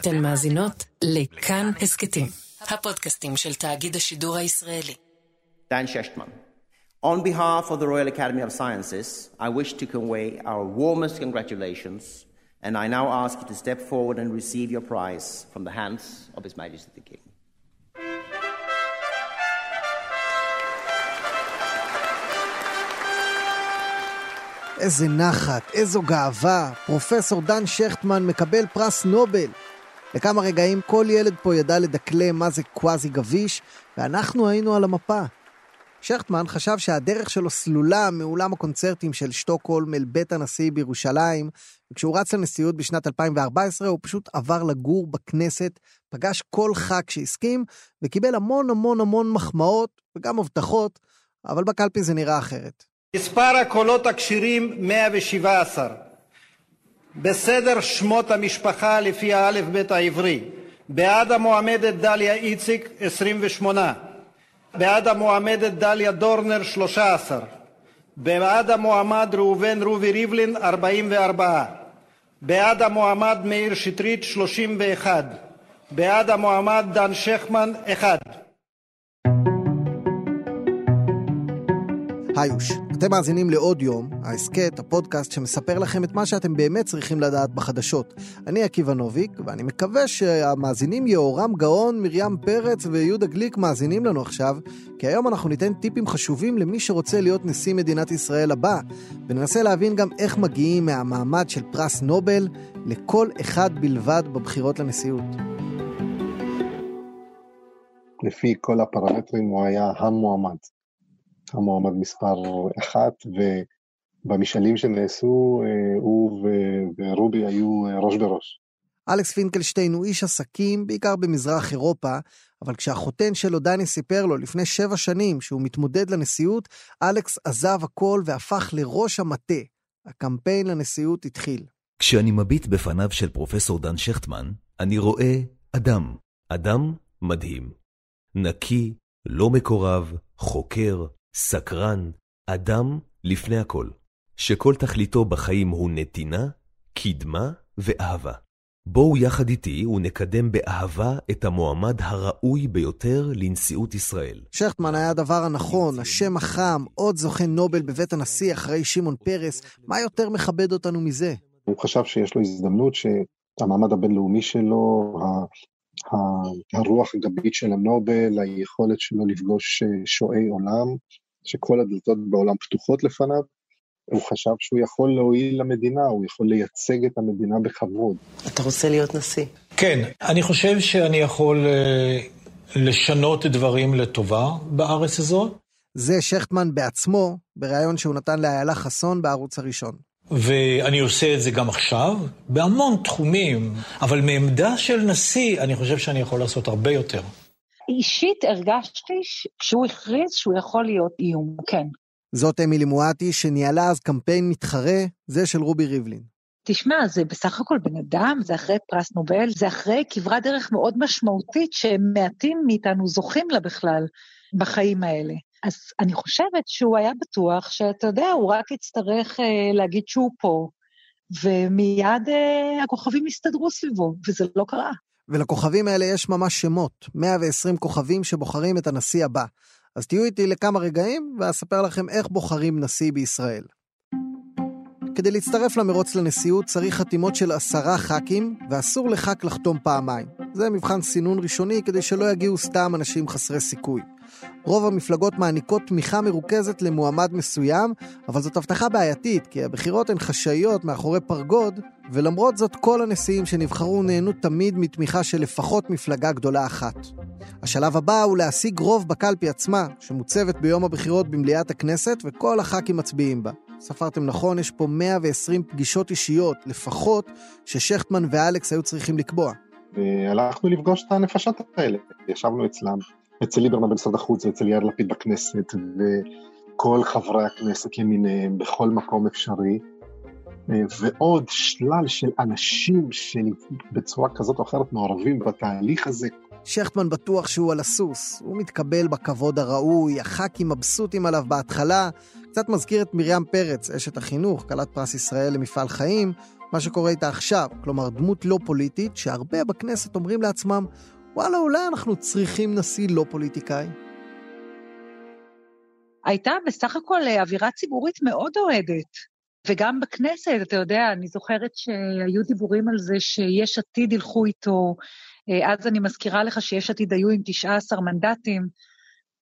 אתן מאזינות לכאן הסכתים, הפודקאסטים של תאגיד השידור הישראלי. Dan Shechtman. On behalf of the Royal Academy of Sciences, I wish to convey our warmest congratulations, and I now ask you to step forward and receive your prize from the hands of His Majesty the King. איזה נחת, איזו גאווה. פרופסור דן שכטמן מקבל פרס נובל. לכמה רגעים כל ילד פה ידע לדקלם מה זה קוואזי גביש, ואנחנו היינו על המפה. שכטמן חשב שהדרך שלו סלולה מאולם הקונצרטים של שטוקהולם אל בית הנשיא בירושלים, וכשהוא רץ לנשיאות בשנת 2014 הוא פשוט עבר לגור בכנסת, פגש כל ח"כ שהסכים, וקיבל המון המון המון מחמאות וגם הבטחות, אבל בקלפי זה נראה אחרת. מספר הקולות הכשירים 117. בסדר שמות המשפחה לפי האל"ף-בי"ת העברי. בעד המועמדת דליה איציק 28. בעד המועמדת דליה דורנר 13. בעד המועמד ראובן רובי ריבלין 44. בעד המועמד מאיר שטרית 31. בעד המועמד דן שכמן 1. היוש, אתם מאזינים לעוד יום, ההסכת, הפודקאסט שמספר לכם את מה שאתם באמת צריכים לדעת בחדשות. אני עקיבא נוביק, ואני מקווה שהמאזינים יהורם גאון, מרים פרץ ויהודה גליק מאזינים לנו עכשיו, כי היום אנחנו ניתן טיפים חשובים למי שרוצה להיות נשיא מדינת ישראל הבא, וננסה להבין גם איך מגיעים מהמעמד של פרס נובל לכל אחד בלבד בבחירות לנשיאות. לפי כל הפרמטרים הוא היה המועמד. המועמד מספר אחת, ובמשאלים שנעשו אה, הוא ורובי היו אה, ראש בראש. אלכס פינקלשטיין הוא איש עסקים, בעיקר במזרח אירופה, אבל כשהחותן שלו דני סיפר לו לפני שבע שנים שהוא מתמודד לנשיאות, אלכס עזב הכל והפך לראש המטה. הקמפיין לנשיאות התחיל. כשאני מביט בפניו של פרופסור דן שכטמן, אני רואה אדם, אדם מדהים. נקי, לא מקורב, חוקר, סקרן, אדם לפני הכל, שכל תכליתו בחיים הוא נתינה, קדמה ואהבה. בואו יחד איתי ונקדם באהבה את המועמד הראוי ביותר לנשיאות ישראל. שכטמן היה הדבר הנכון, השם החם, עוד זוכה נובל בבית הנשיא אחרי שמעון פרס, מה יותר מכבד אותנו מזה? הוא חשב שיש לו הזדמנות שהמעמד הבינלאומי שלו, הרוח הגבית של הנובל, היכולת שלו לפגוש אה, שועי עולם, שכל הדלתות בעולם פתוחות לפניו. הוא חשב שהוא יכול להועיל למדינה, הוא יכול לייצג את המדינה בכבוד. אתה רוצה להיות נשיא? כן, אני חושב שאני יכול uh, לשנות דברים לטובה בארץ הזאת. זה שכטמן בעצמו, בריאיון שהוא נתן לאיילה חסון בערוץ הראשון. ואני עושה את זה גם עכשיו, בהמון תחומים, אבל מעמדה של נשיא, אני חושב שאני יכול לעשות הרבה יותר. אישית הרגשתי כשהוא הכריז שהוא יכול להיות איום, כן. זאת אמילי מואטי, שניהלה אז קמפיין מתחרה, זה של רובי ריבלין. תשמע, זה בסך הכל בן אדם, זה אחרי פרס נובל, זה אחרי כברת דרך מאוד משמעותית שמעטים מאיתנו זוכים לה בכלל בחיים האלה. אז אני חושבת שהוא היה בטוח שאתה יודע, הוא רק יצטרך אה, להגיד שהוא פה, ומיד אה, הכוכבים יסתדרו סביבו, וזה לא קרה. ולכוכבים האלה יש ממש שמות, 120 כוכבים שבוחרים את הנשיא הבא. אז תהיו איתי לכמה רגעים ואספר לכם איך בוחרים נשיא בישראל. כדי להצטרף למרוץ לנשיאות צריך חתימות של עשרה ח"כים, ואסור לח"כ לחתום פעמיים. זה מבחן סינון ראשוני כדי שלא יגיעו סתם אנשים חסרי סיכוי. רוב המפלגות מעניקות תמיכה מרוכזת למועמד מסוים, אבל זאת הבטחה בעייתית, כי הבחירות הן חשאיות מאחורי פרגוד, ולמרות זאת כל הנשיאים שנבחרו נהנו תמיד מתמיכה של לפחות מפלגה גדולה אחת. השלב הבא הוא להשיג רוב בקלפי עצמה, שמוצבת ביום הבחירות במליאת הכנסת, וכל הח"כים מצביעים בה. ספרתם נכון, יש פה 120 פגישות אישיות, לפחות, ששכטמן ואלכס היו צריכים לקבוע. והלכנו לפגוש את הנפשות האלה, ישבנו אצלם, אצל ליברמן במשרד החוץ ואצל יאיר לפיד בכנסת, וכל חברי הכנסת למיניהם, בכל מקום אפשרי, ועוד שלל של אנשים שבצורה כזאת או אחרת מעורבים בתהליך הזה. שכטמן בטוח שהוא על הסוס, הוא מתקבל בכבוד הראוי, הח"כים מבסוטים עליו בהתחלה, קצת מזכיר את מרים פרץ, אשת החינוך, כלת פרס ישראל למפעל חיים, מה שקורה איתה עכשיו. כלומר, דמות לא פוליטית, שהרבה בכנסת אומרים לעצמם, וואלה, אולי אנחנו צריכים נשיא לא פוליטיקאי. הייתה בסך הכל אה, אווירה ציבורית מאוד אוהדת. וגם בכנסת, אתה יודע, אני זוכרת שהיו דיבורים על זה שיש עתיד ילכו איתו, אה, אז אני מזכירה לך שיש עתיד היו עם 19 מנדטים.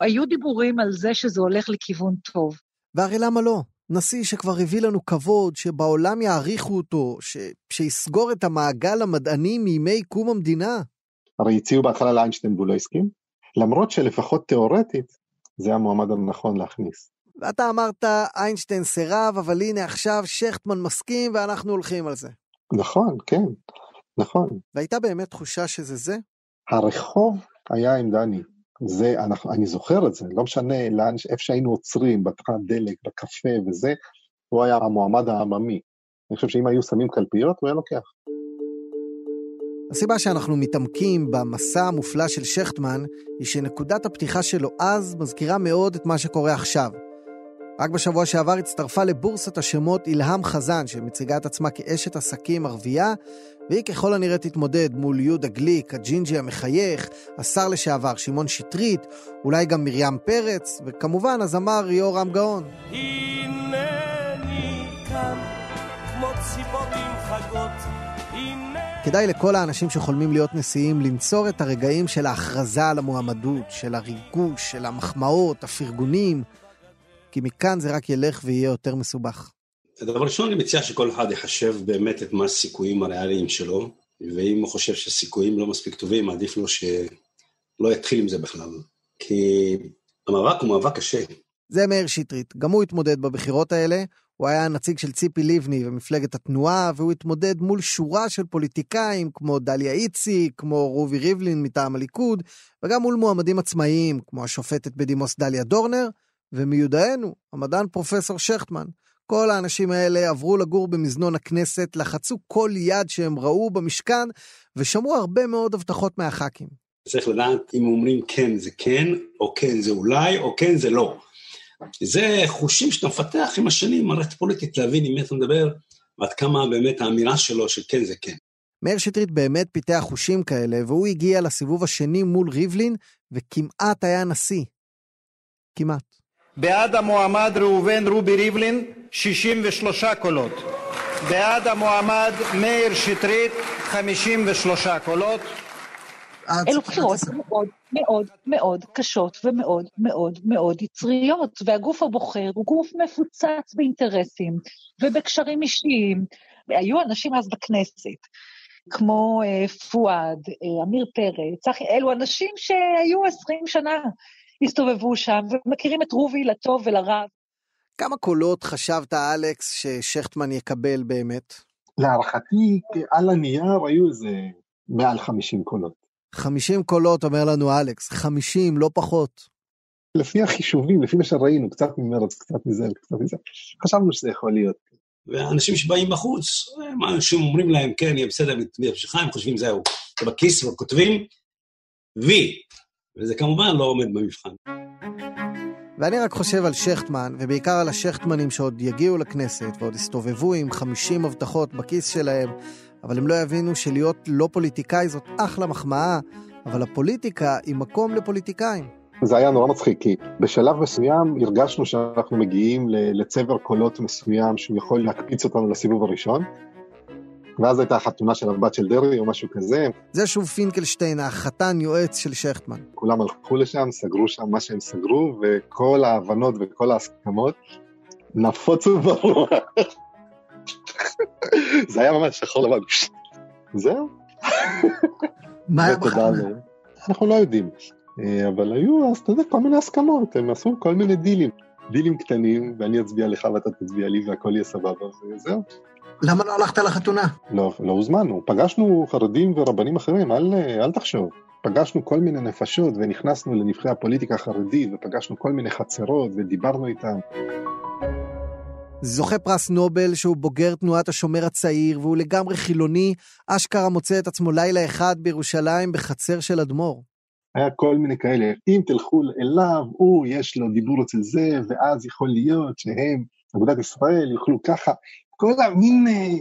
היו דיבורים על זה שזה הולך לכיוון טוב. והרי למה לא? נשיא שכבר הביא לנו כבוד, שבעולם יעריכו אותו, ש... שיסגור את המעגל המדעני מימי קום המדינה. הרי הציעו בהתחלה לאיינשטיין והוא לא הסכים, למרות שלפחות תיאורטית זה המועמד הנכון להכניס. ואתה אמרת, איינשטיין סירב, אבל הנה עכשיו שכטמן מסכים ואנחנו הולכים על זה. נכון, כן, נכון. והייתה באמת תחושה שזה זה? הרחוב היה עם דני. זה, אנחנו, אני זוכר את זה, לא משנה לאן, איפה שהיינו עוצרים, בתחנת דלק, בקפה וזה, הוא היה המועמד העממי. אני חושב שאם היו שמים קלפיות, הוא היה לוקח. הסיבה שאנחנו מתעמקים במסע המופלא של שכטמן, היא שנקודת הפתיחה שלו אז מזכירה מאוד את מה שקורה עכשיו. רק בשבוע שעבר הצטרפה לבורסת השמות אילהם חזן, שמציגה את עצמה כאשת עסקים ערבייה, והיא ככל הנראה תתמודד מול יהודה גליק, הג'ינג'י המחייך, השר לשעבר שמעון שטרית, אולי גם מרים פרץ, וכמובן הזמר יורם גאון. הנני כדאי לכל האנשים שחולמים להיות נשיאים לנצור את הרגעים של ההכרזה על המועמדות, של הריגוש, של המחמאות, הפרגונים, כי מכאן זה רק ילך ויהיה יותר מסובך. דבר ראשון, אני מציע שכל אחד יחשב באמת את מה הסיכויים הריאליים שלו, ואם הוא חושב שהסיכויים לא מספיק טובים, עדיף לו שלא יתחיל עם זה בכלל. כי המאבק הוא מאבק קשה. זה מאיר שטרית, גם הוא התמודד בבחירות האלה, הוא היה הנציג של ציפי לבני ומפלגת התנועה, והוא התמודד מול שורה של פוליטיקאים כמו דליה איציק, כמו רובי ריבלין מטעם הליכוד, וגם מול מועמדים עצמאיים כמו השופטת בדימוס דליה דורנר, ומיודענו, המדען פרופסור שכטמן. כל האנשים האלה עברו לגור במזנון הכנסת, לחצו כל יד שהם ראו במשכן, ושמעו הרבה מאוד הבטחות מהח"כים. צריך לדעת אם אומרים כן זה כן, או כן זה אולי, או כן זה לא. זה חושים שאתה מפתח עם השנים, מערכת פוליטית, להבין עם מי אתה מדבר, ועד כמה באמת האמירה שלו שכן זה כן. מאיר שטרית באמת פיתח חושים כאלה, והוא הגיע לסיבוב השני מול ריבלין, וכמעט היה נשיא. כמעט. בעד המועמד ראובן רובי ריבלין, 63 קולות. בעד המועמד מאיר שטרית, 53 קולות. אלו בחירות מאוד מאוד קשות ומאוד מאוד מאוד יצריות, והגוף הבוחר הוא גוף מפוצץ באינטרסים ובקשרים אישיים. היו אנשים אז בכנסת, כמו אה, פואד, אה, עמיר פרץ, אלו אנשים שהיו עשרים שנה, הסתובבו שם ומכירים את רובי לטוב ולרע. כמה קולות חשבת, אלכס, ששכטמן יקבל באמת? להערכתי, על הנייר היו איזה מעל 50 קולות. 50 קולות, אומר לנו אלכס, 50, לא פחות. לפי החישובים, לפי מה שראינו, קצת ממרץ, קצת מזה, קצת מזה, חשבנו שזה יכול להיות. ואנשים שבאים בחוץ, אנשים אומרים להם, כן, יהיה בסדר, בהמשכה, הם חושבים, זהו, זה בכיס, וכותבים, וי, וזה כמובן לא עומד במבחן. ואני רק חושב על שכטמן, ובעיקר על השכטמנים שעוד יגיעו לכנסת ועוד יסתובבו עם 50 הבטחות בכיס שלהם, אבל הם לא יבינו שלהיות לא פוליטיקאי זאת אחלה מחמאה, אבל הפוליטיקה היא מקום לפוליטיקאים. זה היה נורא מצחיק, כי בשלב מסוים הרגשנו שאנחנו מגיעים לצבר קולות מסוים שהוא יכול להקפיץ אותנו לסיבוב הראשון, ואז הייתה החתונה של הבת של דרעי או משהו כזה. זה שוב פינקלשטיין, החתן יועץ של שכטמן. כולם הלכו לשם, סגרו שם מה שהם סגרו, וכל ההבנות וכל ההסכמות נפוצו ברוח. זה היה ממש שחור לבן. זהו. מה היה בכלל? אנחנו לא יודעים. אה, אבל היו אז, אתה יודע, כל מיני הסכמות, הם עשו כל מיני דילים. דילים קטנים, ואני אצביע לך ואתה תצביע לי והכל יהיה סבבה, וזהו. למה לא הלכת לחתונה? לא, לא הוזמנו. פגשנו חרדים ורבנים אחרים, אל, אל תחשוב. פגשנו כל מיני נפשות ונכנסנו לנבחרי הפוליטיקה החרדית ופגשנו כל מיני חצרות ודיברנו איתם. זוכה פרס נובל שהוא בוגר תנועת השומר הצעיר והוא לגמרי חילוני, אשכרה מוצא את עצמו לילה אחד בירושלים בחצר של אדמו"ר. היה כל מיני כאלה, אם תלכו אליו, הוא, יש לו דיבור אצל זה, ואז יכול להיות שהם, אגודת ישראל, יוכלו ככה, כל המין אה,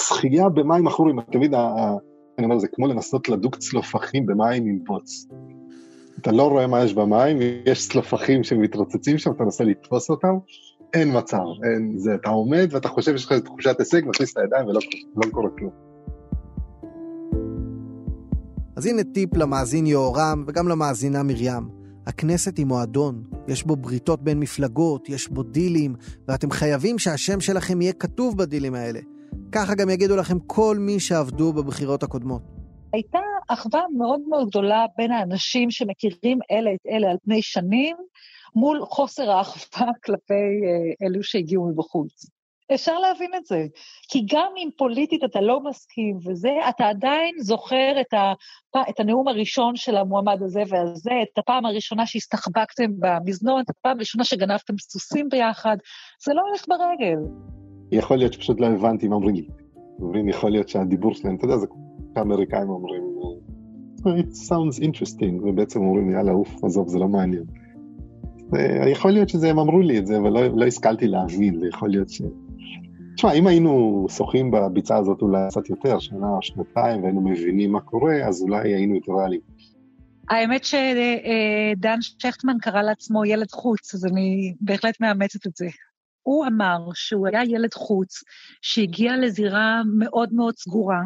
שחייה במים עכורים, מבין, אני אומר, זה כמו לנסות לדוג צלופחים במים עם בוץ. אתה לא רואה מה יש במים, יש צלופחים שמתרוצצים שם, אתה מנסה לתפוס אותם, אין מצב, אין זה, אתה עומד ואתה חושב שיש לך תחושת הישג, מכניס את הידיים ולא לא קורה כלום. אז הנה טיפ למאזין יהורם וגם למאזינה מרים. הכנסת היא מועדון, יש בו בריתות בין מפלגות, יש בו דילים, ואתם חייבים שהשם שלכם יהיה כתוב בדילים האלה. ככה גם יגידו לכם כל מי שעבדו בבחירות הקודמות. הייתה אחווה מאוד מאוד גדולה בין האנשים שמכירים אלה את אלה על פני שנים, מול חוסר האחווה כלפי אה, אלו שהגיעו מבחוץ. אפשר להבין את זה. כי גם אם פוליטית אתה לא מסכים וזה, אתה עדיין זוכר את, ה, את הנאום הראשון של המועמד הזה והזה, את הפעם הראשונה שהסתחבקתם במזנון, את הפעם הראשונה שגנבתם סוסים ביחד, זה לא הולך ברגל. יכול להיות שפשוט לא הבנתי מה אומרים לי. אומרים, יכול להיות שהדיבור שלהם, אתה יודע, זה האמריקאים אומרים, it sounds interesting, ובעצם אומרים, יאללה, אוף, עזוב, זה לא מעניין. יכול להיות שזה, הם אמרו לי את זה, אבל לא, לא השכלתי להבין, זה יכול להיות ש... תשמע, אם היינו שוחים בביצה הזאת אולי קצת יותר, שנה או שנתיים, והיינו מבינים מה קורה, אז אולי היינו יותר ריאליים. האמת שדן שכטמן קרא לעצמו ילד חוץ, אז אני בהחלט מאמצת את זה. הוא אמר שהוא היה ילד חוץ שהגיע לזירה מאוד מאוד סגורה,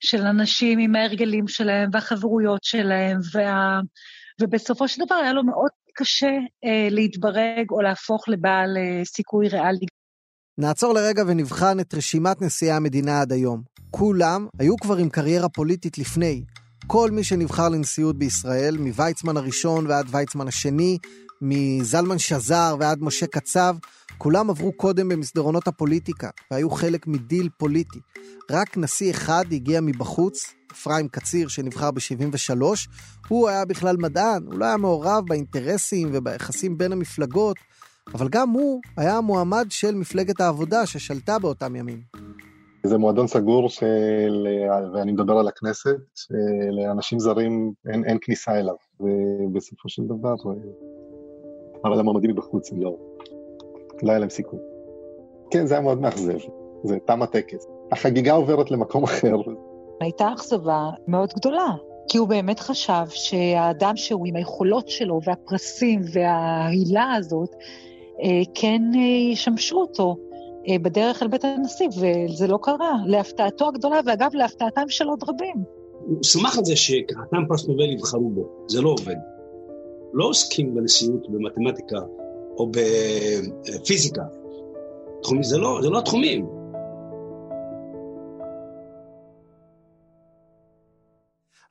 של אנשים עם ההרגלים שלהם והחברויות שלהם, וה... ובסופו של דבר היה לו מאוד קשה אה, להתברג או להפוך לבעל אה, סיכוי ריאלי. נעצור לרגע ונבחן את רשימת נשיאי המדינה עד היום. כולם היו כבר עם קריירה פוליטית לפני. כל מי שנבחר לנשיאות בישראל, מוויצמן הראשון ועד ויצמן השני, מזלמן שזר ועד משה קצב, כולם עברו קודם במסדרונות הפוליטיקה והיו חלק מדיל פוליטי. רק נשיא אחד הגיע מבחוץ, אפרים קציר שנבחר ב-73, הוא היה בכלל מדען, הוא לא היה מעורב באינטרסים וביחסים בין המפלגות, אבל גם הוא היה המועמד של מפלגת העבודה ששלטה באותם ימים. זה מועדון סגור של, ואני מדבר על הכנסת, שלאנשים זרים אין, אין כניסה אליו, ובסופו של דבר, אבל המועמדים מבחוץ לא, לא היה להם סיכוי. כן, זה היה מאוד מאכזב, זה תם הטקס. החגיגה עוברת למקום אחר. הייתה אכזבה מאוד גדולה, כי הוא באמת חשב שהאדם שהוא עם היכולות שלו והפרסים וההילה הזאת, אה, כן אה, ישמשו אותו אה, בדרך אל בית הנשיא, וזה לא קרה, להפתעתו הגדולה, ואגב, להפתעתם של עוד רבים. הוא שמח על זה שחתם פרס נובל יבחרו בו, זה לא עובד. לא עוסקים בנשיאות במתמטיקה או בפיזיקה. זה לא, זה לא התחומים.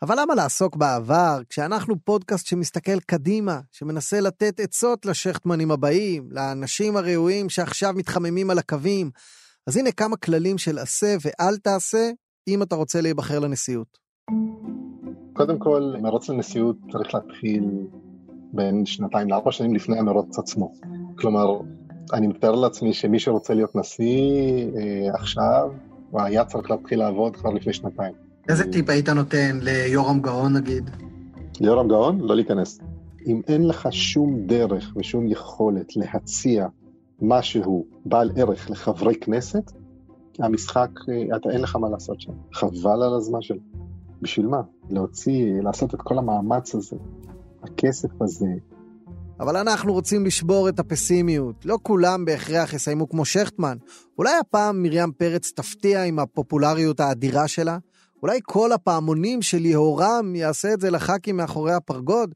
אבל למה לעסוק בעבר, כשאנחנו פודקאסט שמסתכל קדימה, שמנסה לתת עצות לשכטמנים הבאים, לאנשים הראויים שעכשיו מתחממים על הקווים? אז הנה כמה כללים של עשה ואל תעשה, אם אתה רוצה להיבחר לנשיאות. קודם כל, מרוץ לנשיאות צריך להתחיל בין שנתיים לארבע שנים לפני המרוץ עצמו. כלומר, אני מתאר לעצמי שמי שרוצה להיות נשיא אה, עכשיו, הוא היה צריך להתחיל לעבוד כבר לפני שנתיים. איזה טיפ היית נותן ליורם גאון נגיד? ליורם גאון? לא להיכנס. אם אין לך שום דרך ושום יכולת להציע משהו בעל ערך לחברי כנסת, המשחק, אתה אין לך מה לעשות שם. חבל על הזמן שלו. בשביל מה? להוציא, לעשות את כל המאמץ הזה, הכסף הזה. אבל אנחנו רוצים לשבור את הפסימיות. לא כולם בהכרח יסיימו כמו שכטמן. אולי הפעם מרים פרץ תפתיע עם הפופולריות האדירה שלה? אולי כל הפעמונים של יהורם יעשה את זה לח"כים מאחורי הפרגוד?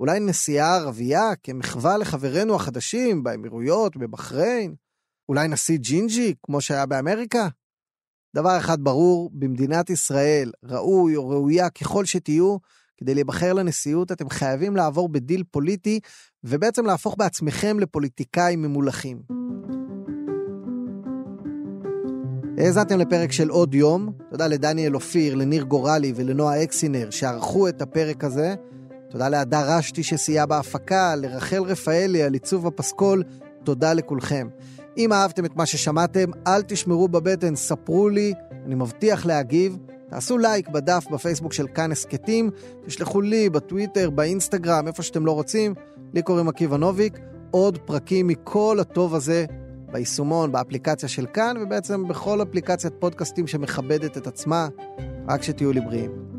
אולי נשיאה ערבייה כמחווה לחברינו החדשים באמירויות, בבחריין? אולי נשיא ג'ינג'י, כמו שהיה באמריקה? דבר אחד ברור, במדינת ישראל, ראוי או ראויה ככל שתהיו, כדי להיבחר לנשיאות אתם חייבים לעבור בדיל פוליטי, ובעצם להפוך בעצמכם לפוליטיקאים ממולחים. האזנתם לפרק של עוד יום, תודה לדניאל אופיר, לניר גורלי ולנועה אקסינר שערכו את הפרק הזה. תודה להדר רשתי שסייע בהפקה, לרחל רפאלי על עיצוב הפסקול, תודה לכולכם. אם אהבתם את מה ששמעתם, אל תשמרו בבטן, ספרו לי, אני מבטיח להגיב, תעשו לייק בדף בפייסבוק של כאן הסכתים, תשלחו לי בטוויטר, באינסטגרם, איפה שאתם לא רוצים. לי קוראים עקיבא נוביק. עוד פרקים מכל הטוב הזה ביישומון, באפליקציה של כאן, ובעצם בכל אפליקציית פודקאסטים שמכבדת את עצמה, רק שתהיו לי בריאים.